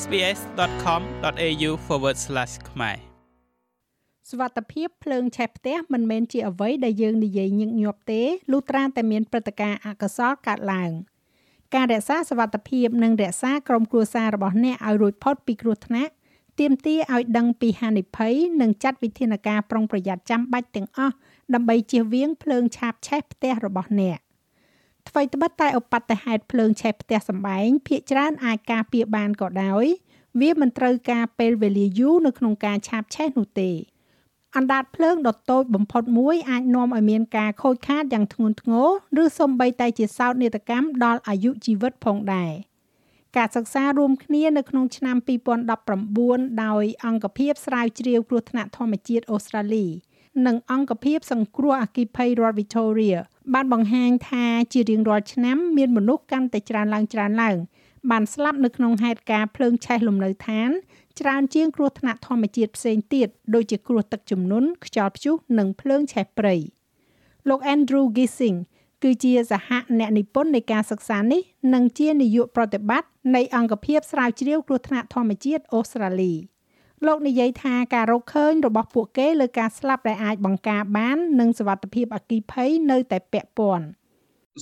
sbs.com.au/ ខ្មែរសវត្ថភាពភ្លើងឆេះផ្ទះមិនមែនជាអ្វីដែលយើងនិយាយញឹកញាប់ទេលុះត្រាតែមានព្រឹត្តិការណ៍អកុសលកើតឡើង ការរក្សាសវត្ថភាពនិងរក្សាក្រុមគ្រួសាររបស់អ្នកឲ្យរួចផុតពីគ្រោះថ្នាក់ទាមទារឲ្យដឹងពីហានិភ័យនិងចាត់វិធានការប្រុងប្រយ័ត្នចាំបាច់ទាំងអស់ដើម្បីជៀសវាងភ្លើងឆាបឆេះផ្ទះរបស់អ្នក ថ្មីត្បិតតែឧបទ្ទហេតុភ្លើងឆេះផ្ទះសម្បែងភាគច្រើនអាចការពារបានក៏ដោយវាមិនត្រូវការពេលវេលាយូរនៅក្នុងការឆាបឆេះនោះទេអណ្ដាតភ្លើងដ៏តូចបំផុតមួយអាចនាំឲ្យមានការខូចខាតយ៉ាងធ្ងន់ធ្ងរឬសូម្បីតែជាសោកនាដកម្មដល់អាយុជីវិតផងដែរការសិក្សារួមគ្នានៅក្នុងឆ្នាំ2019ដោយអង្គភាពស្រាវជ្រាវគ្រោះថ្នាក់ធម្មជាតិអូស្ត្រាលី និងអង្គភាពសង្គ្រោះអគ្គិភ័យរដ្ឋ Victoria បានបង្ហាញថាជារៀងរាល់ឆ្នាំមានមនុស្សកាន់តែច្រើនឡើងច្រើនឡើង បានស្លាប់នៅក្នុងហេតុការណ៍ភ្លើងឆេះលំនៅឋាន ច្រើនជាងគ្រោះថ្នាក់ធម្មជាតិផ្សេងទៀតដូចជាគ្រោះទឹកជំនន់ខ្យល់ព្យុះនិងភ្លើងឆេះព្រៃលោក Andrew Gissing គឺជាសហអ្នកនិពន្ធនៃការសិក្សានេះនិងជានាយកប្រតិបត្តិនៃអង្គភាពស្រាវជ្រាវគ្រោះថ្នាក់ធម្មជាតិអូស្ត្រាលី លោកនិយាយថាការរកឃើញរបស់ពួកគេលើការស្លាប់ដែលអាចបង្ការបាននិងសវត្ថភាពអគិភ័យនៅតែពាក់ព័ន្ធ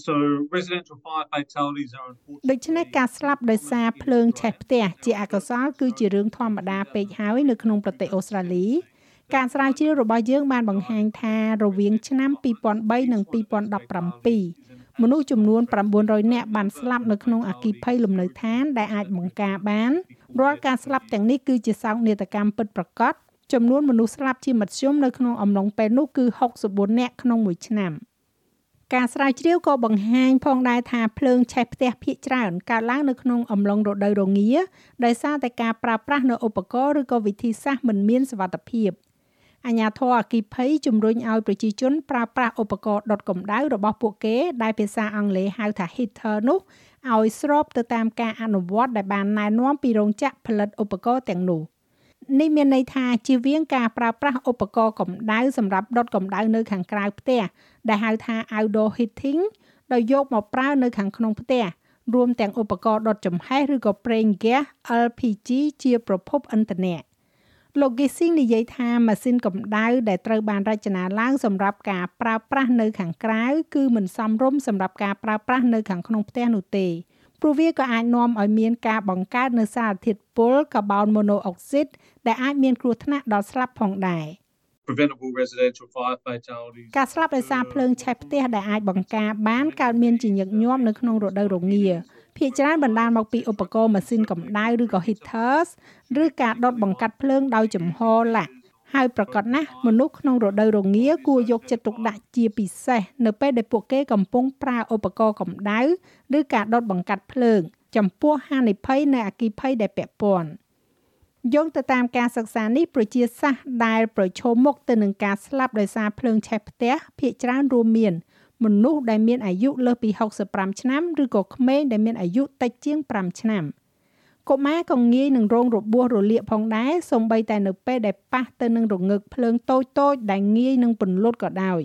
So residential fire fatalities are unfortunately ដូច្នេះការស្លាប់ដោយសារភ្លើងឆេះផ្ទះជាអកុសលគឺជារឿងធម្មតាពេកហើយនៅក្នុងប្រទេសអូស្ត្រាលី ការស្រាវជ្រាវរបស់យើងបានបង្ហាញថារវាងឆ្នាំ2003និង2017មនុស្សចំនួន900នាក់បានស្លាប់នៅក្នុងអគិភ័យលំនៅឋានដែលអាចបង្ការបានរាល់ការស្លាប់ទាំងនេះគឺជាសោកនាដកម្មពិតប្រាកដចំនួនមនុស្សស្លាប់ជាមធ្យមនៅក្នុងអំឡុងពេលនោះគឺ64នាក់ក្នុងមួយឆ្នាំ។ការស្រាវជ្រាវក៏បង្ហាញផងដែរថាភ្លើងឆេះផ្ទះភាគច្រើនកើតឡើងនៅក្នុងអំឡុងរដូវរងាដោយសារតែការប្រើប្រាស់នូវឧបករណ៍ឬក៏វិធីសាស្ត្រមិនមានសុវត្ថិភាព អាញាធរអគិភ័យជំរុញឲ្យប្រជាជនប្រើប្រាស់ឧបករណ៍ដុតកម្ដៅរបស់ពួកគេដែលភាសាអង់គ្លេសហៅថា heater នោះឲ្យស្របទៅតាមការអនុវត្តដែលបានណែនាំពីរោងចក្រផលិតឧបករណ៍ទាំងនោះ។នេះមានន័យថាជៀសវាងការប្រើប្រាស់ឧបករណ៍កម្ដៅសម្រាប់ដុតកម្ដៅនៅខាងក្រៅផ្ទះដែលហៅថា outdoor heating ដោយយកមកប្រើនៅខាងក្នុងផ្ទះរួមទាំងឧបករណ៍ដុតចំហេះឬក៏ប្រេងហ្គាស LPG ជាប្រភពឥន្ធនៈ លោក Gissing និយាយថាម៉ាស៊ីនកម្ដៅដែលត្រូវបានរចនាឡើងសម្រាប់ការប្រើប្រាស់នៅខាងក្រៅគឺមិនសមរម្យសម្រាប់ការប្រើប្រាស់នៅខាងក្នុងផ្ទះនោះទេព្រោះវាក៏អាចនាំឲ្យមានការបង្កើតនូវសារធាតុពុលកាបូនម៉ូណូអុកស៊ីតដែលអាចមានគ្រោះថ្នាក់ដល់ស្លាប់ផងដែរ preventable residential fire fatalities ការស្លាប់ដោយសារភ្លើងឆេះផ្ទះដែលអាចបង្ការបានកើតមានជាញឹកញាប់នៅក្នុងរដូវរងា ភាគច្រើនបណ្ដាលមកពីឧបករណ៍ម៉ាស៊ីនកម្ដៅឬក៏ heaters ឬការដុតបង្កាត់ភ្លើងដោយចំហឡាក់ហើយប្រកាសណាស់មនុស្សក្នុងរដូវរងាគួរយកចិត្តទុកដាក់ជាពិសេសនៅពេលដែលពួកគេកំពុងប្រើឧបករណ៍កម្ដៅឬការដុតបង្កាត់ភ្លើង ចំពោះហានិភ័យនៃអគ្គិភ័យដែលពាក់ព័ន្ធយោងទៅតាមការសិក្សានេះប្រជាសាស្ត្រដែលប្រឈមមុខទៅនឹងការស្លាប់ដោយសារភ្លើងឆេះផ្ទះភាគច្រើនរួមមាន មនុស្សដែលមានអាយុលើសពី65ឆ្នាំឬក៏ក្មេងដែលមានអាយុតិចជាង5ឆ្នាំ។កុមារក៏ងាយនឹងរងរបួសរលាកផងដែរសូម្បីតែនៅពេលដែលប៉ះទៅនឹងរងើកភ្លើងតូចតូចដែលងាយនឹងពន្លត់ក៏ដោយ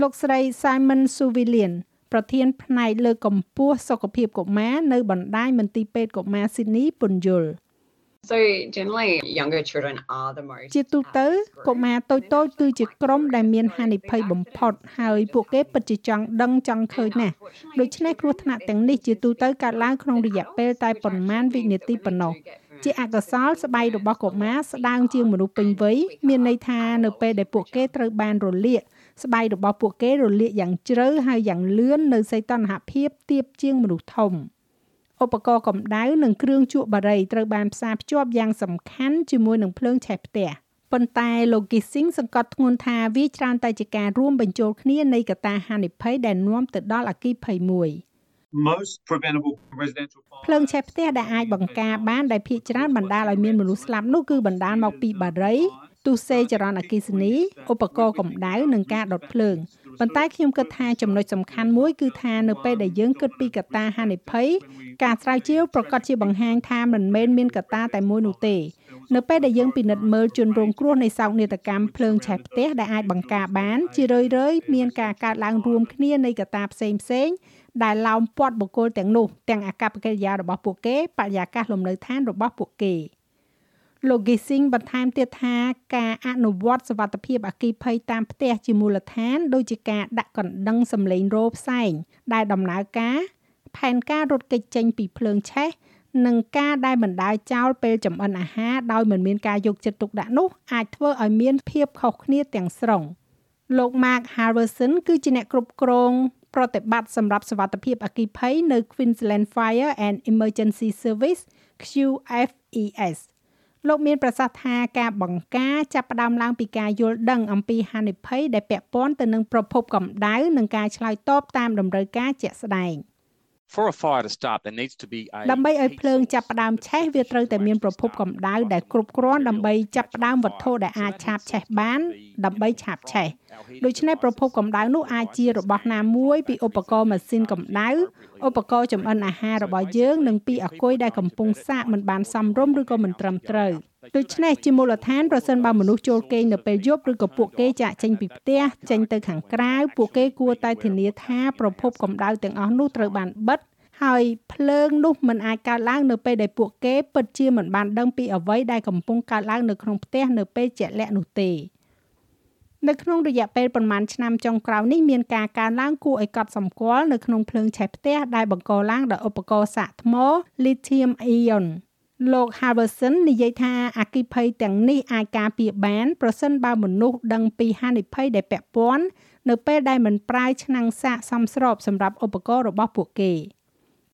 លោកស្រី Simon Suvillian ប្រធានផ្នែកលើកម្ពស់សុខភាពកុមារនៅបណ្ដាញមន្ទីរពេទ្យកុមារ Sydney ពន្យល់ So generally younger children are the most ជាទូទៅកុមារតូចតូចគឺជាក្រុមដែលមានហានិភ័យបំផុតហើយពួកគេពិតជាចង់ដឹងចង់ឃើញណាស់ដូច្នេះគ្រោះថ្នាក់ទាំងនេះជាទូទៅកើតឡើងក្នុងរយៈពេលតែប៉ុន្មានវិនាទីប៉ុណ្ណោះជាអកុសលស្បែករបស់កុមារស្ដើងជាងមនុស្សពេញវ័យមានន័យថានៅពេលដែលពួកគេត្រូវបានរលាកស្បែករបស់ពួកគេរលាកយ៉ាងជ្រៅហើយយ៉ាងលឿននៅសីតុណ្ហភាពទាបជាងមនុស្សធំ។ ឧបករណ៍កម្ដៅនិងគ្រឿងជក់បារីត្រូវបានផ្សារភ្ជាប់យ៉ាងសំខាន់ជាមួយនឹងភ្លើងឆេះផ្ទះប៉ុន្តែលោក Gissing សង្កត់ធ្ងន់ថាវាច្រើនតែជាការរួមបញ្ចូលគ្នានៃកត្តាហានិភ័យដែលនាំទៅដល់អគ្គិភ័យមួយ most preventable residential fire ភ្លើងឆេះផ្ទះដែលអាចបង្ការបានដែលភាគច្រើនបណ្ដាលឲ្យមានមនុស្សស្លាប់នោះគឺបណ្ដាលមកពីបារី ទុសេចរន្តអគ្គិសនីឧបករណ៍កម្ដៅនិងការដុតភ្លើងប៉ុន្តែខ្ញុំគិតថាចំណុចសំខាន់មួយគឺថានៅពេលដែលយើងគិតពីកត្តាហានិភ័យការស្រាវជ្រាវប្រកាសជាបង្ហាញថាមិនមែនមានកត្តាតែមួយនោះទេនៅពេលដែលយើងពិនិត្យមើលជនរងគ្រោះនៃសោកនាដកម្មភ្លើងឆេះផ្ទះដែលអាចបង្ការបាន ជារឿយៗមានការកើតឡើងរួមគ្នានៃកត្តាផ្សេងៗដែលឡោមព័ទ្ធបុគ្គលទាំងនោះទាំងអាកប្បកិរិយារបស់ពួកគេបរិយាកាសលំនៅឋានរបស់ពួកគេ លោក Gising បន្ថែមទៀតថាការអនុវត្តសវត្ថភាពអគិភ័យតាមផ្ទះជាមូលដ្ឋាន ដូចជាការដាក់កណ្ដឹងសម្លេងរោផ្សែងដែលដំណើរការ ផែនការរត់គេចចេញពីភ្លើងឆេះនិងការដែលមិនដើរចោលពេលចម្អិនអាហារដោយមិនមានការយកចិត្តទុកដាក់នោះអាចធ្វើឲ្យមានភាពខុសគ្នាទាំងស្រុងលោក Mark Harrison គឺជាអ្នកគ្រប់គ្រងប្រតិបត្តិសម្រាប់សវត្ថភាពអគិភ័យនៅ Queensland Fire and Emergency Service QFES លោកមានប្រសាសន៍ថាការបង្ការចាប់ផ្ដើមឡើងពីការយល់ដឹងអំពីហានិភ័យដែលពាក់ព័ន្ធទៅនឹងប្រភពកម្ដៅនិងការឆ្លើយតបតាមតម្រូវការជាក់ស្ដែង។ For a fire to start there needs to be a ដើម្បីឲ្យភ្លើងចាប់ផ្ដើមឆេះវាត្រូវតែមានប្រភពកម្ដៅដែលគ្រប់គ្រាន់ដើម្បីចាប់ផ្ដើមវត្ថុដែលអាចឆាបឆេះបាន ដើម្បីឆាបឆេះដូច្នេះប្រភពកម្ដៅនោះអាចជារបស់ណាមួយពីឧបករណ៍ម៉ាស៊ីនកម្ដៅឧបករណ៍ចម្អិនអាហាររបស់យើងនិងពីអាគុយដែលកំពុងសាកមិនបានសមរម្យឬក៏មិនត្រឹមត្រូវ ដូច្នេះជាមូលដ្ឋានប្រសិនបើមនុស្សចូលគេងនៅពេលយប់ឬក៏ពួកគេចាក់ចេញពីផ្ទះចេញទៅខាងក្រៅពួកគេគួរតែធានាថាប្រភពកម្ដៅទាំងអស់នោះត្រូវបានបិទហើយភ្លើងនោះមិនអាចកើតឡើងនៅពេលដែលពួកគេពិតជាមិនបានដឹងពីអ្វីដែលកំពុងកើតឡើងនៅក្នុងផ្ទះនៅពេលជាក់លាក់នោះទេនៅក្នុងរយៈពេលប្រមាណឆ្នាំចុងក្រោយនេះមានការកើនឡើងគួរឲ្យកត់សម្គាល់នៅក្នុងភ្លើងឆេះផ្ទះដែលបង្កឡើងដោយឧបករណ៍សាកថ្ម lithium ion លោក Harrison និយាយថាអគិភ័យទាំងនេះអាចការពារបាន ប្រសិនបើមនុស្សដឹងពីហានិភ័យដែលពាក់ព័ន្ធនៅពេលដែលមិនប្រើឆ្នាំងសាកសមស្របសម្រាប់ឧបករណ៍របស់ពួកគេ។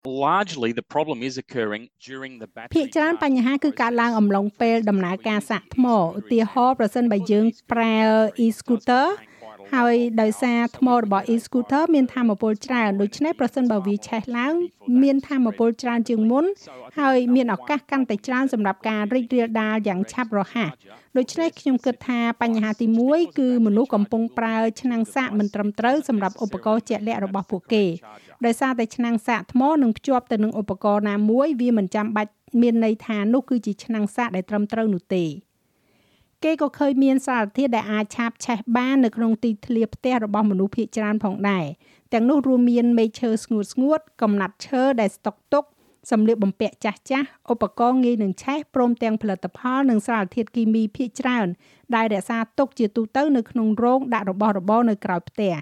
largely the problem is occurring during the battery ភាគច្រើនបញ្ហាគឺកើតឡើងអំឡុងពេលដំណើរការសាកថ្មឧទាហរណ៍ប្រសិនបើយើងប្រើ e-scooter ហើយដោយសារថ្មរបស់ e-scooter មានធម៌ពលច្រើនដូច្នេះប្រសិនបើវាឆេះឡើង មានធម៌ពលច្រើនជាងមុន ហើយមានឱកាសកាន់តែច្រើនសម្រាប់ការរីករាលដាលយ៉ាងឆាប់រហ័សដូច្នេះខ្ញុំគិតថាបញ្ហាទី1គឺមនុស្សកំពុងប្រើឆ្នាំងសាកមិនត្រឹមត្រូវសម្រាប់ឧបករណ៍ជាក់លាក់របស់ពួកគេដោយសារតែឆ្នាំងសាកថ្មនឹងភ្ជាប់ទៅនឹងឧបករណ៍ណាមួយវាមិនចាំបាច់មានន័យថានោះគឺជាឆ្នាំងសាកដែលត្រឹមត្រូវនោះទេ គេក៏ឃើញមានសារធាតុដែលអាចឆាបឆេះបាននៅក្នុងទីធ្លាផ្ទះរបស់មនុស្សភាគច្រើនផងដែរទាំងនោះរួមមានមែកឈើស្ងួតស្ងួតកំណាត់ឈើដែលស្តុកទុកសម្លៀកបំពាក់ចាស់ចាស់ឧបករណ៍ងាយនឹងឆេះព្រមទាំងផលិតផលនិងសារធាតុគីមីភាគច្រើន ដែលរក្សាទុកជាទូទៅនៅក្នុងរោងដាក់របស់របរនៅក្រៅផ្ទះ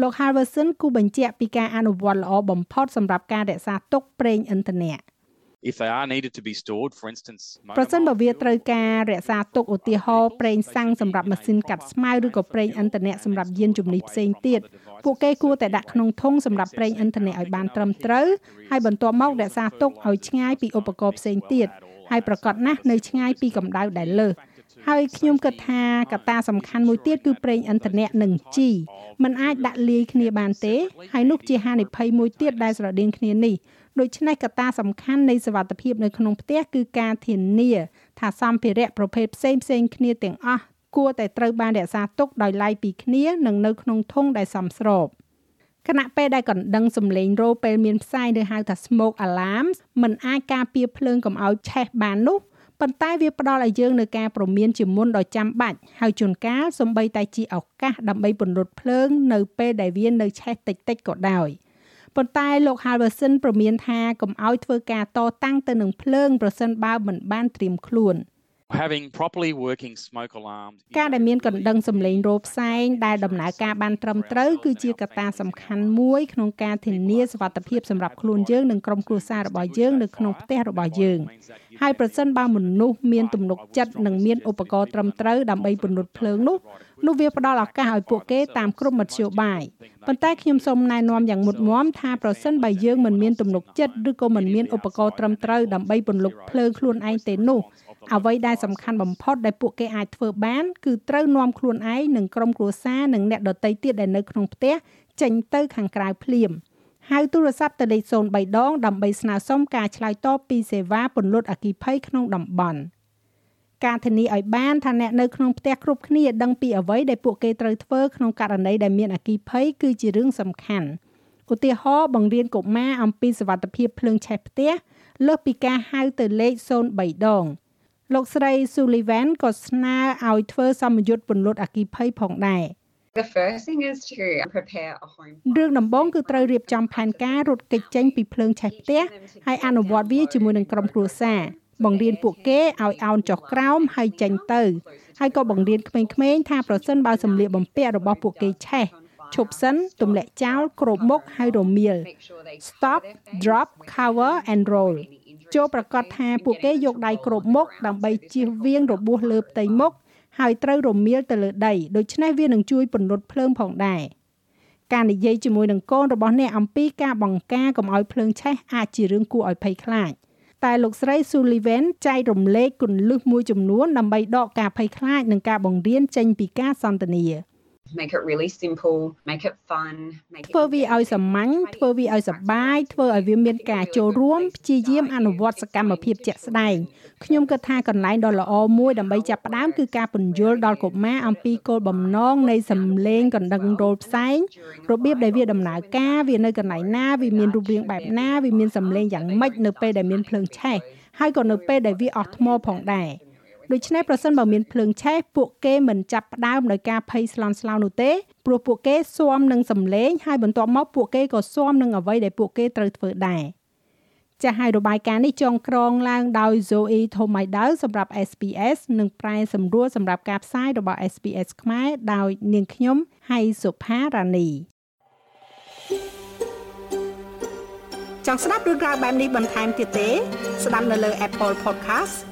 លោក Harrison គូបញ្ជាក់ពីការអនុវត្តល្អបំផុតសម្រាប់ការរក្សាទុកប្រេងឥន្ធនៈ if they are needed to be stored for instance ប្រសិនបើវាត្រូវការរក្សាទុកឧទាហរណ៍ប្រេងសាំងសម្រាប់ម៉ាស៊ីនកាត់ស្មៅឬក៏ប្រេងឥន្ធនៈសម្រាប់យានជំនិះផ្សេងទៀតពួកគេគួរតែដាក់ក្នុងធុងសម្រាប់ប្រេងឥន្ធនៈឲ្យបានត្រឹមត្រូវហើយបន្ទាប់មករក្សាទុកឲ្យឆ្ងាយពីឧបករណ៍ផ្សេងទៀតហើយប្រកាសណាស់នៅឆ្ងាយពីកម្ដៅដែលលើសហើយខ្ញុំគិតថាកត្តាសំខាន់មួយទៀតគឺប្រេងឥន្ធនៈនិងជីมันអាចដាក់លាយគ្នាបានទេហើយនោះជាហានិភ័យមួយទៀតដែលស្រដៀងគ្នានេះ ដូច្នេះកត្តាសំខាន់នៃសវត្ថភាពនៅក្នុងផ្ទះគឺការធានាថាសម្ភារៈប្រភេទផ្សេងផ្សេងគ្នាទាំងអស់គួរតែត្រូវបានរក្សាទុកដោយឡែកពីគ្នានិងនៅក្នុងធុងដែលសមស្របគណៈពេលដែលកណ្ដឹងសំឡេងរោពេលមានផ្សាយឬហៅថា smoke alarm มันអាចការពារភ្លើងកុំឲ្យឆេះបាននោះប៉ុន្តែវាផ្ដល់ឲ្យយើងនៅការព្រមានជាមុនដ៏ចាំបាច់ហើយជួនកាលសំបីតែជាឱកាសដើម្បីពន្លត់ភ្លើងនៅពេលដែលវានៅឆេះតិចតិចក៏ដោយ ប៉ុន្តែលោក Halverson ប្រមានថាកុំឲ្យធ្វើការតតាំងទៅនឹងភ្លើងប្រសិនបើមិនបានត្រៀមខ្លួន។ having properly working smoke alarms ការដែលមានកណ្ដឹងសម្លេងរោផ្សែងដែលដំណើរការបានត្រឹមត្រូវគឺជាកត្តាសំខាន់មួយក្នុងការធានាសុវត្ថិភាពសម្រាប់ខ្លួនយើងនិងក្រុមគ្រួសាររបស់យើងនៅក្នុងផ្ទះរបស់យើងហើយប្រសិនបើមនុស្សមានទំនុកចិត្តនិងមានឧបករណ៍ត្រឹមត្រូវដើម្បីពន្លត់ភ្លើងនោះនោះវាផ្ដល់ឱកាសឲ្យពួកគេតាមគ្រប់មធ្យោបាយប៉ុន្តែខ្ញុំសូមណែនាំយ៉ាងមុតមមថាប្រសិនបើយើងមិនមានទំនុកចិត្តឬក៏មិនមានឧបករណ៍ត្រឹមត្រូវដើម្បីពន្លត់ភ្លើងខ្លួនឯងទេនោះ អ្វីដែលសំខាន់បំផុតដែលពួកគេអាចធ្វើបាន គឺត្រូវនាំខ្លួនឯងនិងក្រុមគ្រួសារនិងអ្នកដទៃទៀតដែលនៅក្នុងផ្ទះចេញទៅខាងក្រៅភ្លាមហៅទូរស័ព្ទទៅលេខ03ដងដើម្បីស្នើសុំការឆ្លើយតបពីសេវាពន្លត់អគ្គិភ័យក្នុងតំបន់ការធានាឲ្យបានថាអ្នកនៅក្នុងផ្ទះគ្រប់គ្នាដឹងពីអ្វីដែលពួកគេត្រូវធ្វើក្នុងករណីដែលមានអគ្គិភ័យគឺជារឿងសំខាន់ឧទាហរណ៍បង្រៀនកុមារអំពីសវត្ថភាពភ្លើងឆេះផ្ទះលើសពីការហៅទៅលេខ03ដង លោកស្រី Sullivan ក៏ស្នើឲ្យធ្វើសម្ពយុទ្ធពន្លត់អគិភ័យផងដែរ The first thing is to prepare a home រឿងដំបូងគឺត្រូវរៀបចំផែនការរត់គេចចេញពីភ្លើងឆេះផ្ទះហើយអនុវត្តវាជាមួយនឹងក្រុមគ្រួសារបង្រៀនពួកគេឲ្យអោនចុះក្រោមហើយចេញទៅហើយក៏បង្រៀនក្មេងៗថាប្រសិនបើសម្លៀកបំពាក់របស់ពួកគេឆេះឈប់សិនទម្លាក់ចោលគ្រប់មុខហើយរមៀល stop drop cover and roll ចូលប្រកាសថាពួកគេយកដៃគ្រប់មុខដើម្បីជៀសវាងរបួសលើផ្ទៃមុខហើយត្រូវរមៀលទៅលើដីដូច្នេះវានឹងជួយពន្លត់ភ្លើងផងដែរការនិយាយជាមួយនឹងកូនរបស់អ្នកអំពីការបង្ការកុំឲ្យភ្លើងឆេះអាចជារឿងគួរឲ្យភ័យខ្លាចតែលោកស្រី Sullivan ចែករំលែកគន្លឹះមួយចំនួនដើម្បីដកការភ័យខ្លាចនិងការបង្រៀនចេញពីការសន្ទនា make it really simple make it fun make it ធ្វើវាឲ្យសាមញ្ញធ្វើវាឲ្យសប្បាយធ្វើឲ្យវាមានការចូលរួមព្យាយាមអនុវត្តសកម្មភាពជាក់ស្ដែងខ្ញុំគិតថាកន្លែងដ៏ល្អមួយដើម្បីចាប់ផ្ដើមគឺការពន្យល់ដល់កុមារអំពីគោលបំណងនៃសម្លេងកណ្ដឹងរោលផ្សែងរបៀបដែលវាដំណើរការវានៅកន្លែងណាវាមានរូបរាងបែបណាវាមានសម្លេងយ៉ាងម៉េចនៅពេលដែលមានភ្លើងឆេះហើយក៏នៅពេលដែលវាអស់ថ្មផងដែរ ដូច្នេះប្រសិនបើមានភ្លើងឆេះពួកគេមិនចាប់ផ្ដើមដោយការភ័យស្លន់ស្លោនោះទេព្រោះពួកគេស៊ាំនឹងសម្លេងហើយបន្ទាប់មកពួកគេក៏ស៊ាំនឹងអ្វីដែលពួកគេត្រូវធ្វើដែរចាស់ហើយរបាយការណ៍នេះចងក្រងឡើងដោយ Zoe Thomaidau សម្រាប់ SPS និងប្រែសម្រួលសម្រាប់ការផ្សាយរបស់ SPS ខ្មែរដោយនាងខ្ញុំហៃសុផារ៉ានីចង់ស្ដាប់រឿងរ៉ាវបែបនេះបន្ថែមទៀតទេ ស្ដាប់នៅលើ Apple Podcast